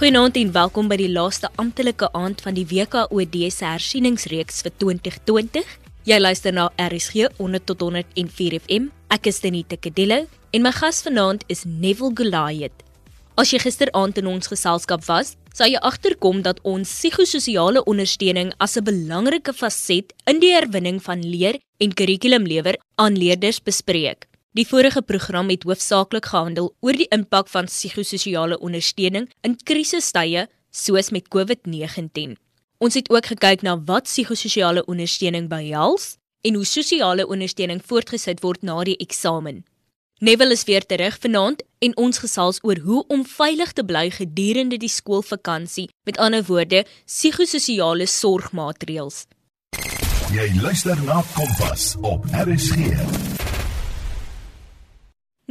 Goeienaand en welkom by die laaste amptelike aand van die WKOD se hersieningsreeks vir 2020. Jy luister na RSG 100 tot 104 FM. Ek is Denita Kadello en my gas vanaand is Neville Goliath. As jy gisteraand in ons geselskap was, sou jy agterkom dat ons psigososiale ondersteuning as 'n belangrike faset in die herwinning van leer en kurrikulumlewer aan leerders bespreek. Die vorige program het hoofsaaklik gehandel oor die impak van psigososiale ondersteuning in krisistye soos met COVID-19. Ons het ook gekyk na wat psigososiale ondersteuning behels en hoe sosiale ondersteuning voortgesit word na die eksamen. Neville is weer terug vanaand en ons gesels oor hoe om veilig te bly gedurende die skoolvakansie, met ander woorde, psigososiale sorgmaatreëls. Jy luister na Kompas op RSG.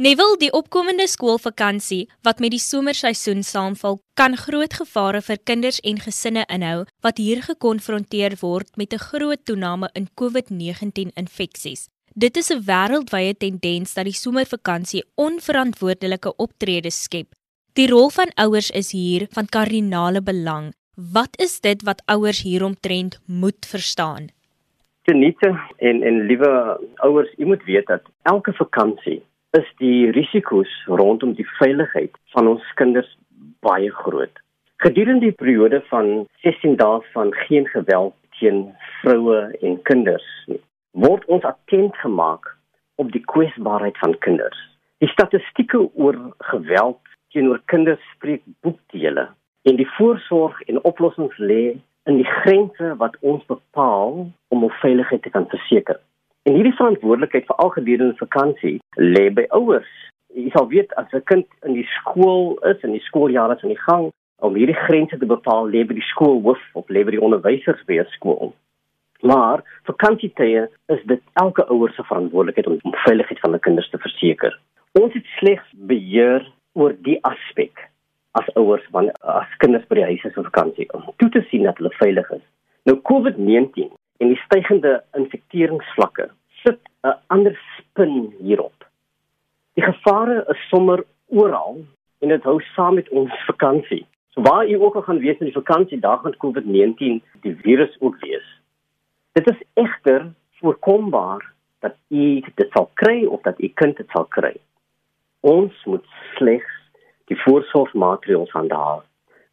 Neville, die opkomende skoolvakansie wat met die somerseisoen saamval, kan groot gevare vir kinders en gesinne inhou wat hier gekonfronteer word met 'n groot toename in COVID-19 infeksies. Dit is 'n wêreldwye tendens dat die somervakansie onverantwoordelike optredes skep. Die rol van ouers is hier van kardinale belang. Wat is dit wat ouers hieromtrent moet verstaan? Tenite en en liewe ouers, u moet weet dat elke vakansie is die risiko's rondom die veiligheid van ons kinders baie groot. Gedurende die periode van 16 dae van geen geweld teen vroue en kinders word ons attent gemaak op die kwesbaarheid van kinders. Die statistieke oor geweld teenoor kinders spreek boekdele en die voorsorg en oplossings lê in die grense wat ons bepaal om ons veiligheid te kan verseker. En hierdie verantwoordelikheid vir al gedurende vakansie lê by ouers. Jy sal weet as 'n kind in die skool is en die skooljaar is aan die gang, om hierdie grense te bepaal lê by die skoolhoof of lê by die onderwysers by 'n skool. Maar vakansietye is dit elke ouer se verantwoordelikheid om die veiligheid van hulle kinders te verseker. Ons het slegs beheer oor die aspek as ouers van as kinders by die huis is op vakansie om toe te sien dat hulle veilig is. Nou COVID-19 en die stygende infekteringsvlakke sit 'n ander spin hierop. Die gevare is sommer oral en dit hou saam met ons vakansie. So waar u ook al gaan wees in die vakansie, daar gaan COVID-19 die virus ook wees. Dit is egter voorkombaar dat u dit sal kry of dat u kind dit sal kry. Ons moet slegs die voorsorgmaatreëls handhaaf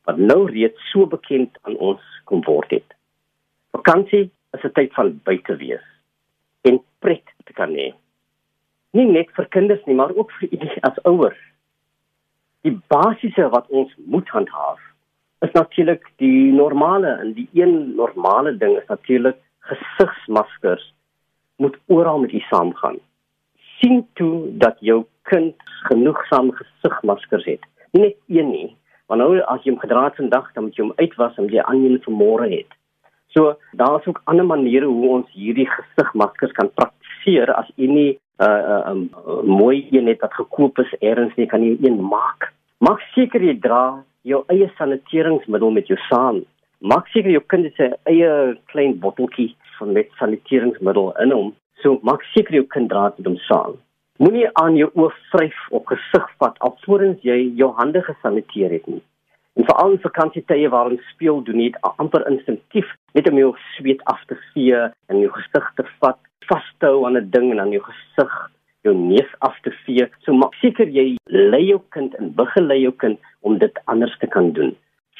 wat nou reeds so bekend aan ons kom word het. Vakansie is 'n tyd van buite wees en pret te kan hê. Nie net vir kinders nie, maar ook vir u as ouers. Die basiese wat ons moet handhaaf is natuurlik die normale en die een normale ding is natuurlik gesigsmaskers moet oral met u saamgaan. sien toe dat jou kind genoegsaam gesigmaskers het. Nie net een nie, want nou as jy hom gedra het vandag, dan moet jy hom uitwas en jy aan een vir môre het. So daar's ook ander maniere hoe ons hierdie gesigmaskers kan praktiseer as u nie 'n uh, uh, um, uh, mooi een het wat gekoop is eers nie kan jy een maak. Maak seker jy dra jou eie saniteringsmiddel met jou saam. Maak seker jou kind se eie klein botteltjie van met saniteringsmiddel in hom. So maak seker jou kind dra dit hom saam. Moenie aan jou oë vryf of gesig vat alvorens jy jou hande gesaniteer het nie. En veral in vakansietye waar ons speel doen dit amper instinktief net om jou sweet af te vee en jou gesig te vat, vashou aan 'n ding en aan jou gesig jou neus af te vee. So maak seker jy lei jou kind en begelei jou kind om dit anders te kan doen.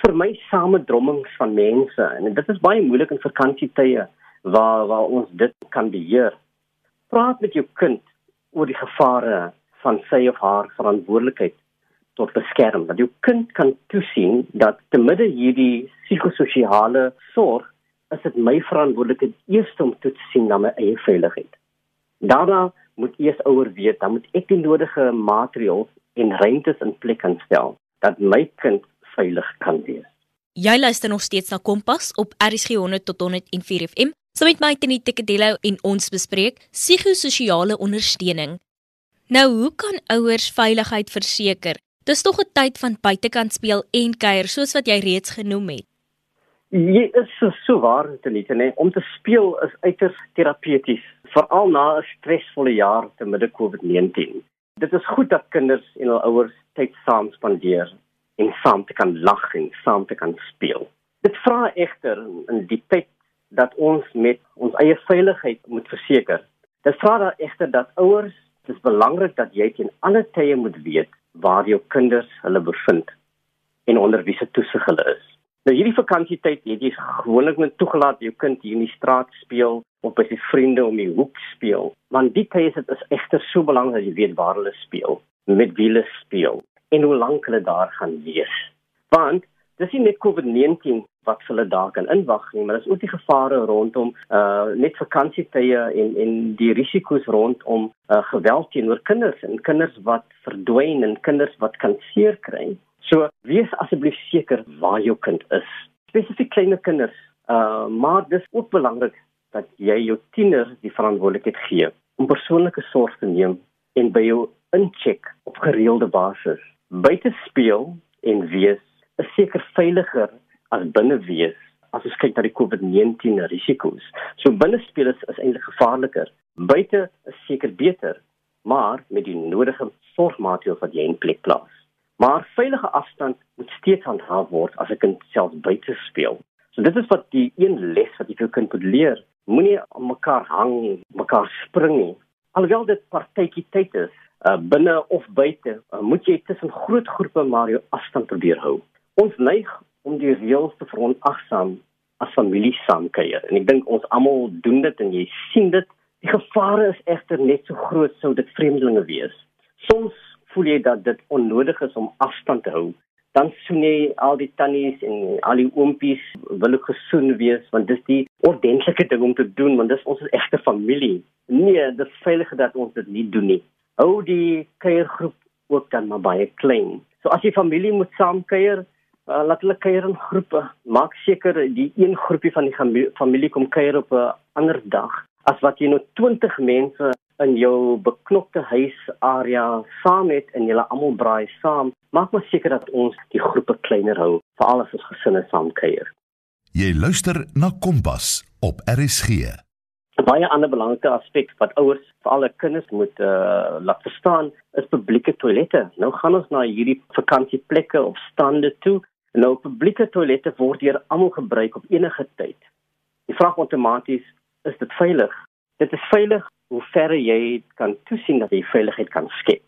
Vir my samedrommings van mense en dit is baie moeilik in vakansietye waar waar ons dit kan beheer. Praat met jou kind oor die gevare van sy of haar verantwoordelikheid tot beskerm dat jou kind kan toesien dat te midde hierdie psigososiale sorg is dit my verantwoordelikheid eers om toe te sien na my eie veiligheid. Daarna moet eers ouer weet dan moet ek die nodige maatreëls en ruimtes in plek instel dat my kind veilig kan wees. Jy luister nog steeds na Kompas op RSG 100 tot 104 FM. Saam met my Tini Tekedello en ons bespreek psigososiale ondersteuning. Nou, hoe kan ouers veiligheid verseker Dis tog 'n tyd van buitekant speel en kuier soos wat jy reeds genoem het. Jy is so, so waar te net nee. Om te speel is uiters terapeuties, veral na 'n stresvolle jaar te midde COVID-19. Dit is goed dat kinders en hul ouers tyd saam spandeer. en saam te kan lag en saam te kan speel. Dit vra egter in die tyd dat ons met ons eie veiligheid moet verseker. Dit vra dan egter dat ouers, dit is belangrik dat jy teen alle tye moet weet waar jou kinders hulle bevind en onder wie se toesig hulle is. Nou hierdie vakansietyd het jy gewoonlik net toegelaat jou kind hier in die straat speel of by sy vriende om die hoek speel. Want die tyd is dit is egter so belangrik dat jy weet waar hulle speel, met wie hulle speel en hoe lank hulle daar gaan wees. Want dis nie net COVID-19 wat hulle daar kan inwag nie, maar daar's ook die gevare rondom uh net vakansietye en en die risiko's rondom uh geweld teenoor kinders en kinders wat verdwyn en kinders wat kan seer kry. So wees asseblief seker waar jou kind is. Spesifiek klein kinders. Uh maar dis ook belangrik dat jy jou tiener die verantwoordelikheid gee om persoonlike sorg te neem en by jou incheck op gereelde basis. Buite speel en wees is seker veiliger as binne wees as ons kyk na die COVID-19 risiko's. So binne speel is, is eintlik gevaarliker. Buite is seker beter, maar met die nodige sorgmaatreëls wat jy in plek plaas. Maar veilige afstand moet steeds handhaaf word as 'n kind self buite speel. So dit is wat die een les wat jy vir kind moet leer. Moenie aan mekaar hang, mekaar spring nie. Alhoewel dit partytjie tyd is, uh, binne of buite, uh, moet jy tussen groot groepe maar jou afstand probeer hou. Ons neig om die reëls te veronagsaam as familie saamkuier. En ek dink ons almal doen dit en jy sien dit. Die gevare is egter net so groot sou dit vreemdelinge wees. Soms voel jy dat dit onnodig is om afstand te hou. Dan soen jy al die tannies en al die oompies wil ek gesoen wees want dis die ordentlike ding om te doen want dis ons egte familie. Nee, dit is veiliger dat ons dit nie doen nie. Hou die kuiergroep ook dan maar baie klein. So as jy familie moet saamkuier, uh, laat hulle kuier in groepe. Maak seker die een groepie van die familie kom kuier op 'n ander dag as wat jy nou 20 mense in jou beknopte huisarea saam het en julle almal braai saam. Maak maar seker dat ons die groepe kleiner hou, veral as ons gesinne saam kuier. Jy luister na Kompas op RSG. 'n Baie ander belangrike aspek wat ouers vir alle kinders moet uh, laat verstaan, is publieke toilette. Nou gaan ons na hierdie vakansieplekke of stande toe Nou publieke toilette word deur almal gebruik op enige tyd. Die vraag outomaties is dit veilig? Dit is veilig hoe ver jy kan toesien dat jy veiligheid kan skep.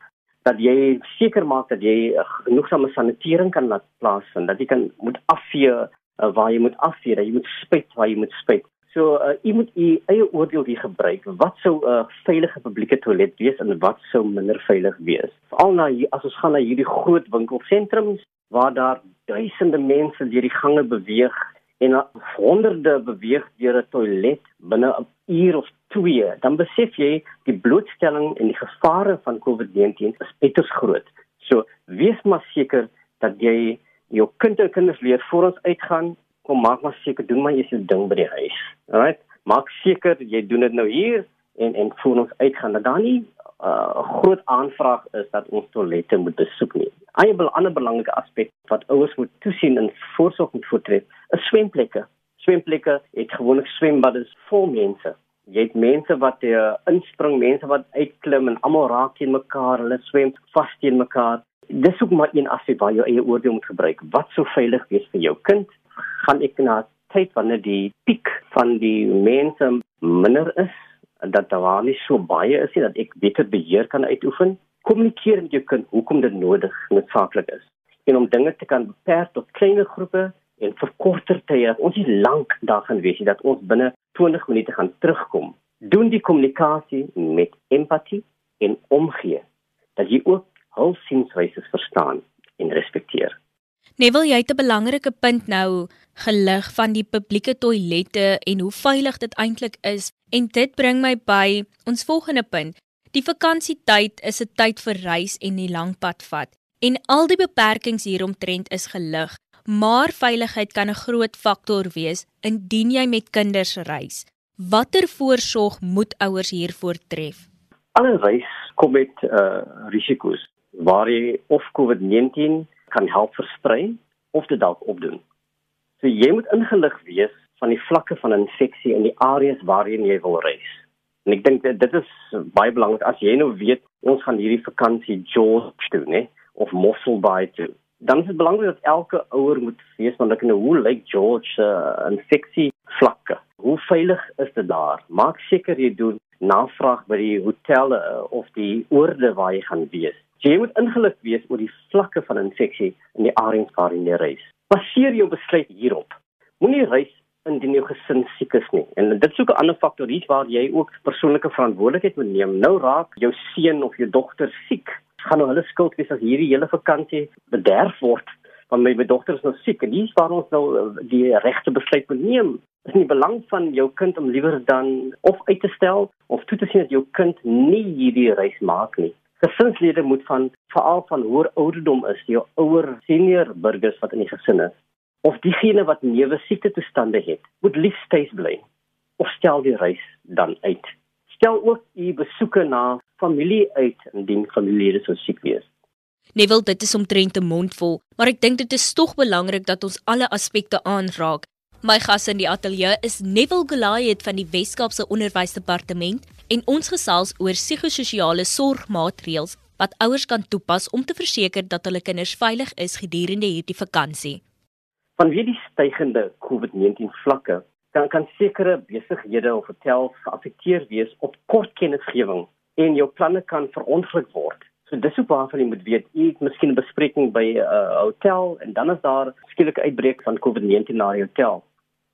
Dat jy seker maak dat jy genoegsame sanitering kan laat plaasvind, dat jy kan moet afvee uh, waar jy moet afvee, dat jy moet spuit waar jy moet spuit. So uh, jy moet u eie oordeel hier gebruik. Wat sou 'n uh, veilige publieke toilet wees en wat sou minder veilig wees? Veral na hier, as ons gaan na hierdie groot winkelsentrums waar daar duisende mense deur die gange beweeg en honderde beweeg deur 'n toilet binne 'n uur of twee, dan besef jy die blootstelling en die gevare van COVID-19 is uiters groot. So wees maar seker dat jy jou kind en kinders leer voor ons uitgaan, kom maak maar seker doen maar jy se ding by die huis. Alright? Maak seker jy doen dit nou hier en en voor ons uitgaan dat daar nie 'n uh, groot aanvraag is dat ons toilette moet besoek nie. 'n ander belangrike aspek wat ouers moet toesien en voorsorg moet voortref, is swemplekke. Swemplekke het gewoonlik swembadde vol mense. Jy het mense wat uh, inspring, mense wat uitklim en almal raak teen mekaar, hulle swem vas teen mekaar. Dis ook maar een aspek waar jy eie oordeel moet gebruik. Wat sou veilig wees vir jou kind? Gaan ek na tyd wanneer die piek van die mense minder is dat daar nie so baie is nie dat ek beter beheer kan uitoefen. Kommunikeer met jou kind hoekom dit nodig noodsaaklik is en om dinge te kan beperk tot kleiner groepe en vir korter tye. Ons is lank daar gaan wees dat ons binne 20 minute gaan terugkom. Doen die kommunikasie met empatie en omgee dat jy ook hul sienwyse verstaan en respekteer. Neville, jy het 'n belangrike punt nou gelig van die publieke toilette en hoe veilig dit eintlik is. En dit bring my by ons volgende punt. Die vakansietyd is 'n tyd vir reis en die lang pad vat. En al die beperkings hieromtrent is gelig, maar veiligheid kan 'n groot faktor wees indien jy met kinders reis. Watter voorsorg moet ouers hiervoor tref? Alle reis kom met uh risiko's waar jy of COVID-19 kan help versprei of dit dalk opdoen. So jy moet ingelig wees van die vlakke van infeksie in die areas waarheen jy wil reis. En ek dink dit is baie belangrik as jy nou weet ons gaan hierdie vakansie George toe, né, of Mossel Bay toe. dan is dit belangrik dat elke ouer moet weet van ek nou hoe lyk George se uh, infeksie vlakke. Hoe veilig is dit daar? Maak seker jy doen navraag by die hotelle uh, of die oorde waar jy gaan wees. Jy moet ingelig wees oor die vlakke van infeksie in die areas waar jy reis. Baseer jou besluit hierop. Moenie reis indien jou gesin siek is nie. En dit is ook 'n ander faktor hier waar jy ook persoonlike verantwoordelikheid moet neem. Nou raak jou seun of jou dogter siek. Gaan nou hulle skuld wees as hierdie hele vakansie bederf word want my, my dogter is nou siek en hier's waar ons nou eh, die regte besluit moet neem. Dit is in die belang van jou kind om liewer dan of uit te stel of toe te sien dat jou kind nie hierdie reis maak nie gesinslede moet van veral van hoër ouderdom is, jou ouer senior burgers wat in die gesin is, of diegene wat neuwe siekte toestande het, moet liefs tuis bly of stel die reis dan uit. Stel ook u besoeke na familie uit indien familielede so siek wees. Neville, dit is omtrent 'n mond vol, maar ek dink dit is tog belangrik dat ons alle aspekte aanraak. My gas in die ateljee is Neville Goliath van die Wes-Kaapse Onderwysdepartement en ons gesels oor psigososiale sorgmaatreëls wat ouers kan toepas om te verseker dat hulle kinders veilig is gedurende hierdie vakansie. Vanweë die stygende COVID-19 vlakke, kan kan sekere besighede of hotels geaffekteer wees op kort kennisgewing en jou planne kan verongeluk word. So dis ook waarvan jy moet weet, jy het miskien 'n bespreking by 'n uh, hotel en dan is daar skielike uitbreek van COVID-19 na die hotel.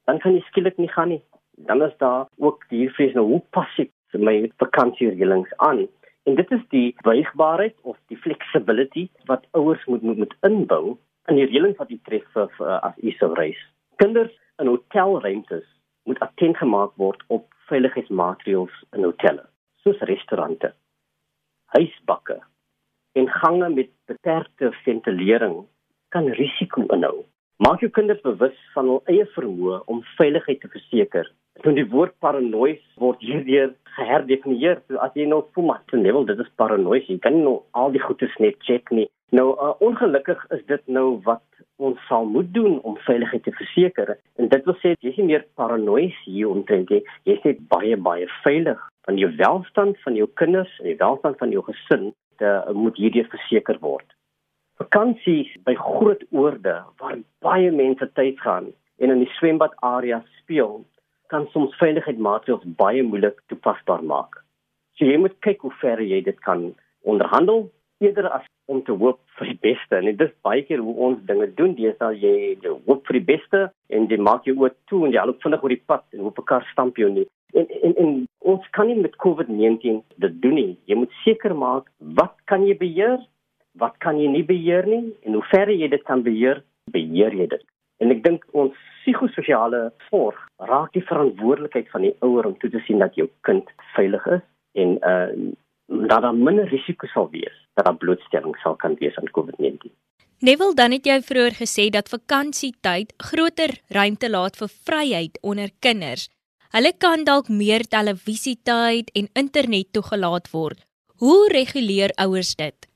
Dan kan jy skielik nie gaan nie. Dan is daar ook die vrees nou hoe pas ek my vakansiereëlings aan. En dit is die buigbaarheid of die flexibility wat ouers moet moet, moet inbou in die reëlings wat jy tref vir, vir as jy sou reis. Kinders in hotelruimtes moet attent gemaak word op veiligheidsmaatreëls in hotelle, soos restaurante, huisbakke en gange met beperkte ventilering kan risiko inhou. Maak jou kinders bewus van hul eie vermoë om veiligheid te verseker. Toen die woord paranoïes word hierdeur geherdefinieer, so as jy nou voel maar te level dit is paranoïes, jy kan nou al die goedes net check nie. Nou uh, ongelukkig is dit nou wat ons sal moet doen om veiligheid te verseker. En dit wil sê jy is nie meer paranoïes hier omtrent jy, jy is baie baie veilig. Van jou welstand van jou kinders en die welstand van jou gesin, dit uh, moet hierdie verseker word. Vakansies by groot oorde waar baie mense tyd gaan en in die swembad area speel, kan soms veiligheidsmaatreëls baie moeilik toepasbaar maak. So jy moet kyk hoe ver jy dit kan onderhandel eerder as om te hoop vir die beste. En dit is baie keer hoe ons dinge doen, dis al jy, hoop vir die beste en jy maak jou oop toe en jy loop vinnig oor die pad en hoop 'n kar stamp jou nie. En, en en ons kan nie met COVID-19 dit doen nie. Jy moet seker maak wat kan jy beheer wat kan jy nie beheer nie en hoe ver jy dit kan beheer, beheer jy dit. En ek dink ons psigososiale sorg raak die verantwoordelikheid van die ouer om toe te sien dat jou kind veilig is en uh dat daar minder risiko sal wees dat daar blootstelling sal kan wees aan COVID-19. Neville dan het jy vroeër gesê dat vakansietyd groter ruimte laat vir vryheid onder kinders. Hulle kan dalk meer televisietyd en internet toegelaat word. Hoe reguleer ouers dit?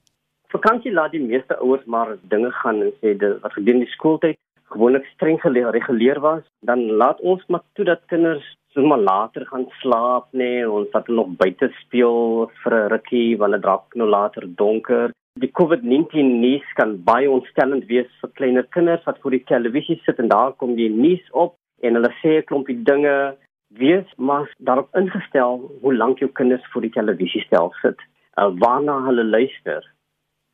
Vakansie laat die meeste ouers maar dinge gaan en sê dit wat gedurende die skooltyd gewoonlik streng gereguleer was, dan laat ons maar toe dat kinders sommer later gaan slaap nê, nee, ons laat hulle nog buite speel vir 'n rukkie wanneer dit raak nou later donker. Die COVID-19 nuus kan baie ontstellend wees vir kleiner kinders wat voor die televisie sit en daar kom die nuus op en hulle sê 'n klompie dinge. Wees maar daarop ingestel hoe lank jou kinders voor die televisie stel sit, uh, waarna hulle luister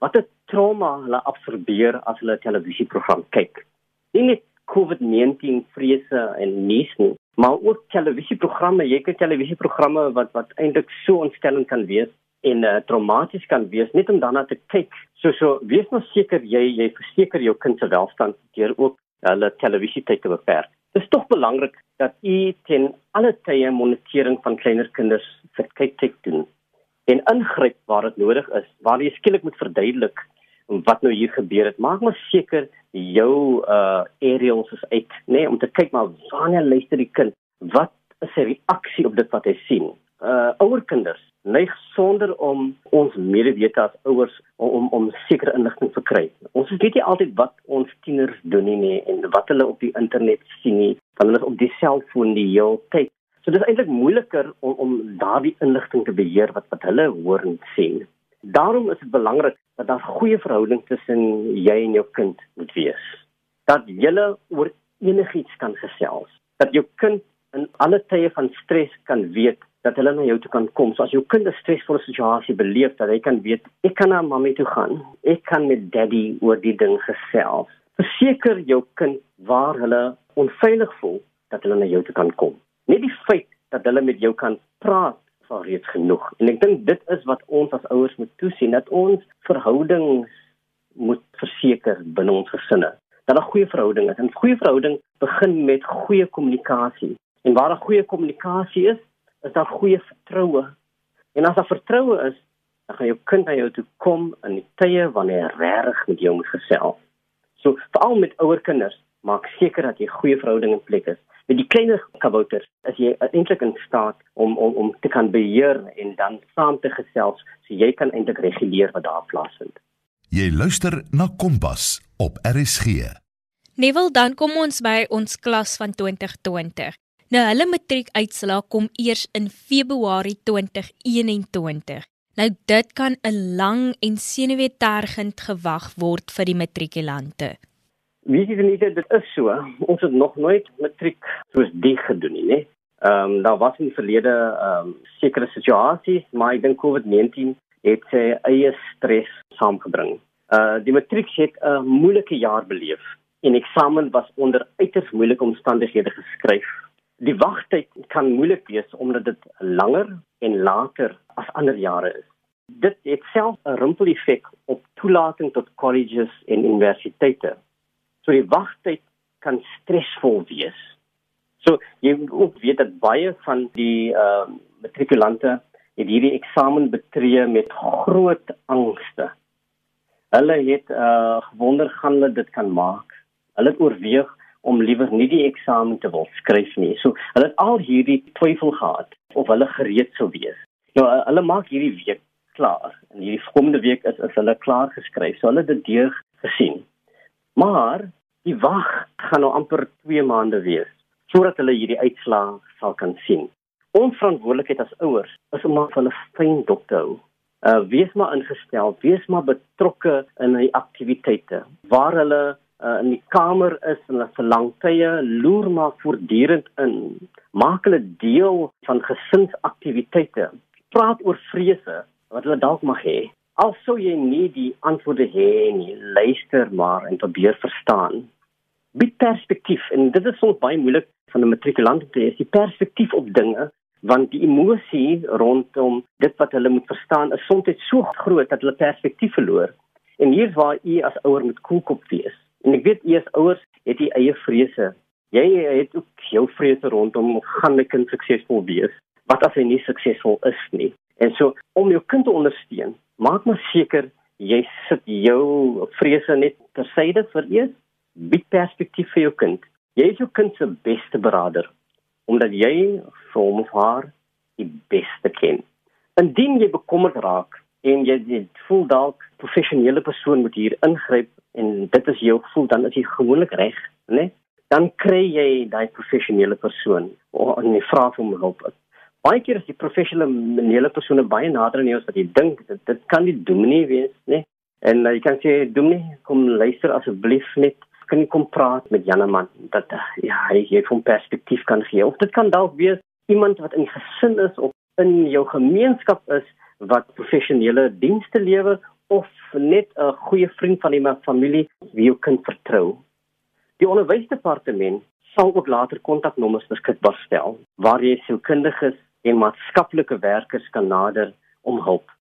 wat 'n trauma hulle absorbeer as hulle 'n televisieprogram kyk. Nie net COVID-19 vrese en nuus nie, maar ook televisieprogramme, jy kyk televisieprogramme wat wat eintlik so ontstellend kan wees en uh, traumaties kan wees net om daarna te kyk. So so wees nou seker jy jy verseker jou kind se welstand deur ook hulle televisietyd te beperk. Dit is tog belangrik dat u ten alle tye monitering van kleiner kinders vir kyk kyk doen en ingryp waar dit nodig is, waar jy skielik moet verduidelik wat nou hier gebeur het. Maak maar seker jou uh aerials is uit, nê, nee, om te kyk maar wanneer luister die kind, wat is sy reaksie op dit wat hy sien. Uh ouer kinders neig sonder om ons medewete as ouers om om, om sekere inligting te kry. Ons weet nie altyd wat ons tieners doen nie, nie en wat hulle op die internet sien nie, want hulle is op die selfoon die hele tyd. So dis eintlik moeiliker om om daardie inligting te beheer wat wat hulle hoor en sien. Daarom is dit belangrik dat daar goeie verhouding tussen jy en jou kind moet wees. Dat julle oor enigiets kan gesels. Dat jou kind in alle tye van stres kan weet dat hulle na jou toe kan kom. So as jou kind 'n stresvolle situasie beleef, dat hy kan weet, ek kan na mamma toe gaan. Ek kan met daddy oor die ding gesels. Verseker jou kind waar hulle onveilig voel dat hulle na jou toe kan kom. Net die feit dat hulle met jou kan praat is al reeds genoeg. En ek dink dit is wat ons as ouers moet toesien dat ons verhoudings moet verseker binne ons gesinne. Dat 'n goeie verhouding is. 'n Goeie verhouding begin met goeie kommunikasie. En waar 'n goeie kommunikasie is, is daar goeie vertroue. En as daar vertroue is, dan gaan jou kind na jou toe kom in die tye wanneer hy reg met jou moet gesels. So veral met ouer kinders, maak seker dat jy goeie verhouding in plek is. Met die kleiner kabouters is jy eintlik in staat om om om te kan beheer en dan saam te gesels so jy kan eintlik reguleer wat daar plaasvind. Jy luister na Kompas op RSG. Neville, dan kom ons by ons klas van 2020. Nou hulle matriekuitslae kom eers in Februarie 2021. Nou dit kan 'n lang en senuweetergend gewag word vir die matrikulante. Wie sê nie dit is so? Ons het nog nooit matriek soos die gedoen nie, né? Ehm um, daar was in die verlede ehm um, sekere situasies, maar ek dink COVID-19 het sy eie stres saamgebring. Uh die matriek het 'n moeilike jaar beleef en eksamen was onder uiters moeilike omstandighede geskryf Die wagtyd kan moeilik wees omdat dit langer en later as ander jare is. Dit het self 'n rimpel-effek op toelating tot colleges en universiteite. So die wagtyd kan stresvol wees. So jy moet ook weet dat baie van die uh matrikulante het hierdie eksamen betree met groot angste. Hulle het uh gewonder gaan hulle dit kan maak. Hulle het oorweeg om liewer nie die eksamen te wil skryf nie. So hulle het al hierdie twyfel gehad of hulle gereed sou wees. Nou hulle maak hierdie week klaar en hierdie volgende week is is hulle klaar geskryf. So hulle het dit deur gesien. Maar die wag gaan nou amper 2 maande wees voordat hulle hierdie uitslae sal kan sien. Ons verantwoordelikheid as ouers is om maar hulle fyn dop te hou. Uh wees maar ingestel, wees maar betrokke in die aktiwiteite waar hulle uh, in die kamer is en hulle verlang tye loer maar voortdurend in maak hulle deel van gesinsaktiwiteite praat oor vrese wat hulle dalk mag hê al sou jy nie die antwoorde hê nie luister maar en probeer verstaan bied perspektief en dit is soms baie moeilik van 'n matrikulant te hê die perspektief op dinge want die emosie rondom dit wat hulle moet verstaan is soms so groot dat hulle perspektief verloor en hier's waar u as ouer moet koelkop wees En ek weet eers ouers het die eie vrese. Jy het ook jou vrese rondom gaan my kind suksesvol wees. Wat as hy nie suksesvol is nie? En so om jou kind te ondersteun, maak maar seker jy sit jou vrese net tersyde vir eers bied perspektief vir jou kind. Jy is jou kind se beste beraader omdat jy vir hom of haar die beste ken. Indien jy bekommerd raak en jy, jy voel dalk professionele persoon moet hier ingryp en dit is jou gevoel dan is jy gewoonlik reg, né? Dan kry jy daai professionele persoon en jy vra vir hom hulp. Baie keer is die professionele persone baie nader aan jou as wat jy dink. Dit dit kan die dominee wees, né? En uh, jy kan sê dominee, kom luister asseblief net. Kan jy kom praat met Janeman dat uh, ja, hy gee hom perspektief kan gee. Of dit kan dalk wees iemand wat in gesin is of in jou gemeenskap is wat professionele dienste lewer of net 'n goeie vriend van die familie wie jou kind vertrou. Die onderwysdepartement sal ook later kontaknommers beskikbaar stel waar jy sielkundiges en maatskaplike werkers kan nader om hulp.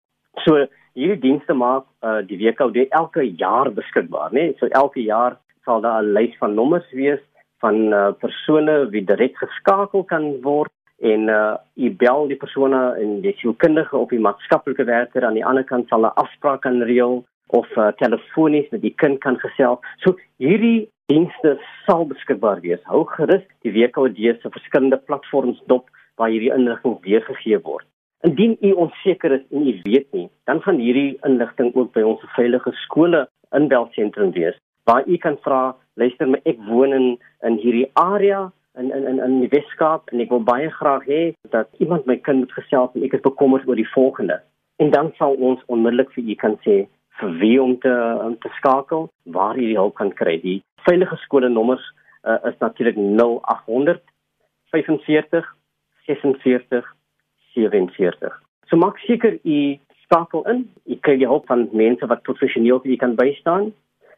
So hierdie dienste maak uh, die WKD elke jaar beskikbaar, né? Nee? So elke jaar sal daar 'n lys van nommers wees van uh, persone wie direk geskakel kan word en uh u bel die persone en die sielkundige of die maatskaplike werker aan die ander kant sal 'n afspraak kan reël of uh, telefonies met die kind kan gesels. So hierdie dienste sal beskikbaar wees. Hou gerus die WKD se verskillende platforms dop waar hierdie inligting weergegee word. Indien u onseker is en u weet nie, dan gaan hierdie inligting ook by ons veilige skole inbelsentrum wees waar u kan vra, luister my ek woon in in hierdie area in in in in die Weskaap en ek wil baie graag hê dat iemand my kind moet gesels en ek is bekommerd oor die volgende. En dan sal ons onmiddellik vir u kan sê vir wie om te om te skakel, waar die hulp kan kry. Die veilige skole nommers uh, is natuurlik 0800 45 46 47. So maak seker u skakel in. U kry die hulp van mense wat professioneel vir u kan bystaan,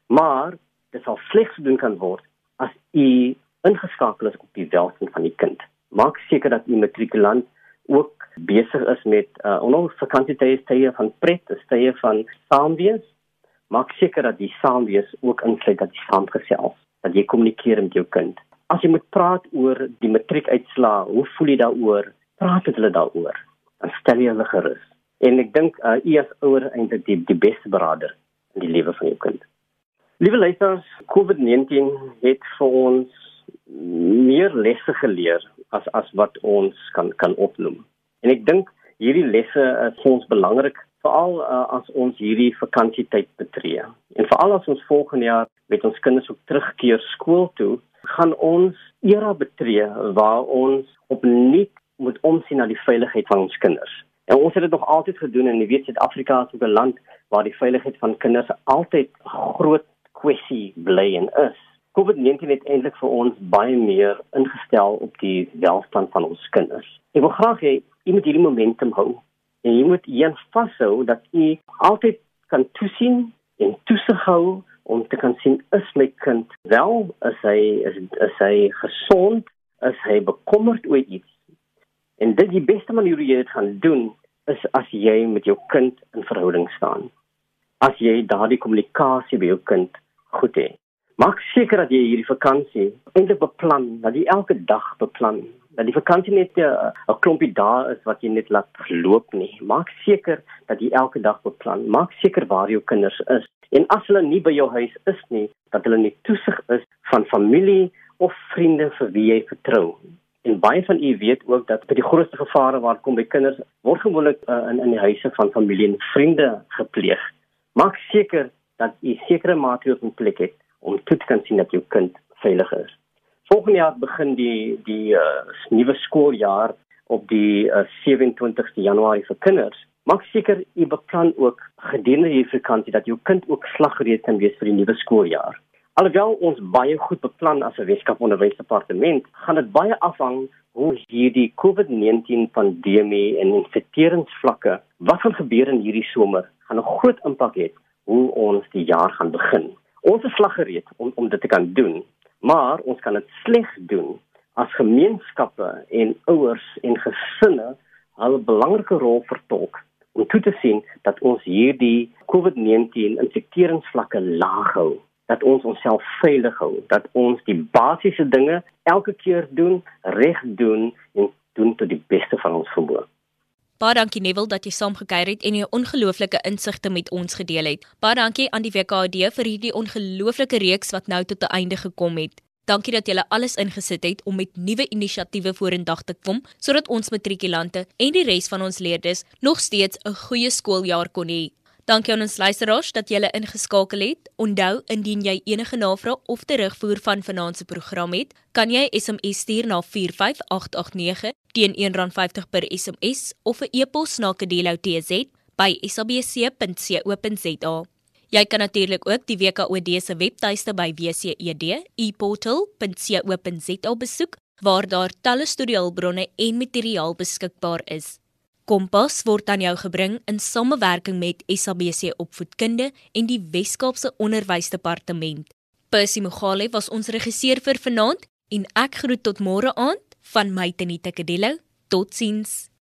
maar dit sal slegs doen kan word as u ingeskakel is op die welstand van die kind. Maak seker dat u matrikulant ook besig is met uh onder vakansietye tye van pret, tye van saamwees. Maak seker dat die saamwees ook insluit dat jy saamgesels, dat jy kommunikeer met jou kind. As jy moet praat oor die matriekuitslae, hoe voel jy daaroor? Praat met hulle daaroor. Dan stel jy hulle gerus. En ek dink uh u as ouer eintlik die die beste beraader in die lewe van jou kind. Liewe luisters, COVID-19 het vir ons meer lesse geleer as as wat ons kan kan opnoem. En ek dink hierdie lesse is vir ons belangrik veral uh, as ons hierdie vakansietyd betree. En veral as ons volgende jaar met ons kinders op terugkeer skool toe, gaan ons era betree waar ons opnuut moet omsien na die veiligheid van ons kinders. En ons het dit nog altyd gedoen en jy weet Suid-Afrika is 'n land waar die veiligheid van kinders altyd groot kwessie bly en is. COVID-19 het eintlik vir ons baie meer ingestel op die welstand van ons kinders. Ek wil graag hê jy moet hierdie momentum hou en jy moet een vashou dat jy altyd kan toesien en toesig hou om te kan sien is my kind wel? Is hy is, is hy gesond? Is hy bekommerd oor iets? En dit die beste manier hoe jy dit gaan doen is as jy met jou kind in verhouding staan. As jy daardie kommunikasie by jou kind goed het Maak seker dat jy hierdie vakansie eintlik beplan, dat jy elke dag beplan. Dat die vakansie net 'n uh, klompie dae is wat jy net laat loop nie. Maak seker dat jy elke dag beplan. Maak seker waar jou kinders is. En as hulle nie by jou huis is nie, dat hulle nie toesig is van familie of vriende vir wie jy vertrou. En baie van u weet ook dat by die grootste gevare waar kom by kinders word gewoonlik uh, in in die huise van familie en vriende gepleeg. Maak seker dat u sekere maatreëls in plek het om toe te kan sien dat jou kind veilig is. Volgende jaar begin die die uh, nuwe skooljaar op die uh, 27ste Januarie vir kinders. Maak seker u beplan ook gedurende hierdie vakansie dat jou kind ook slaggereed kan wees vir die nuwe skooljaar. Alhoewel ons baie goed beplan as 'n Weskaap Onderwysdepartement, gaan dit baie afhang hoe hierdie COVID-19 pandemie en infekteringsvlakke wat gaan gebeur in hierdie somer, gaan 'n groot impak hê hoe ons die jaar gaan begin. Ons is slaggereed om om dit te kan doen, maar ons kan dit slegs doen as gemeenskappe en ouers en gesinne 'n belangrike rol vertolk om toe te sien dat ons hierdie COVID-19 infekteringsvlakke laag hou, dat ons onsself veilig hou, dat ons die basiese dinge elke keer doen, reg doen en doen tot die beste van ons vermoë. Baie dankie Neville dat jy saamgekyker het en jou ongelooflike insigte met ons gedeel het. Baie dankie aan die WKD vir hierdie ongelooflike reeks wat nou tot 'n einde gekom het. Dankie dat julle alles ingesit het om met nuwe inisiatiewe vorendag te kom sodat ons matrikulante en die res van ons leerders nog steeds 'n goeie skooljaar kon hê. Dankie aan ons luisteraars dat julle ingeskakel het. Onthou, indien jy enige navrae of terugvoer van vanaand se program het, kan jy SMS stuur na 45889 teen R1.50 per SMS of 'n e-pos na kedeloutz@sabc.co.za. Jy kan natuurlik ook die WKOD se webtuiste by wced.eportal.co.za besoek waar daar talle studiehulpbronne en materiaal beskikbaar is. Kompas word aan jou gebring in samewerking met SABC Opvoedkunde en die Wes-Kaapse Onderwysdepartement. Percy Mogale was ons regisseur vir vanaand en ek groet tot môre aand van my Tenita Kadello. Totsiens.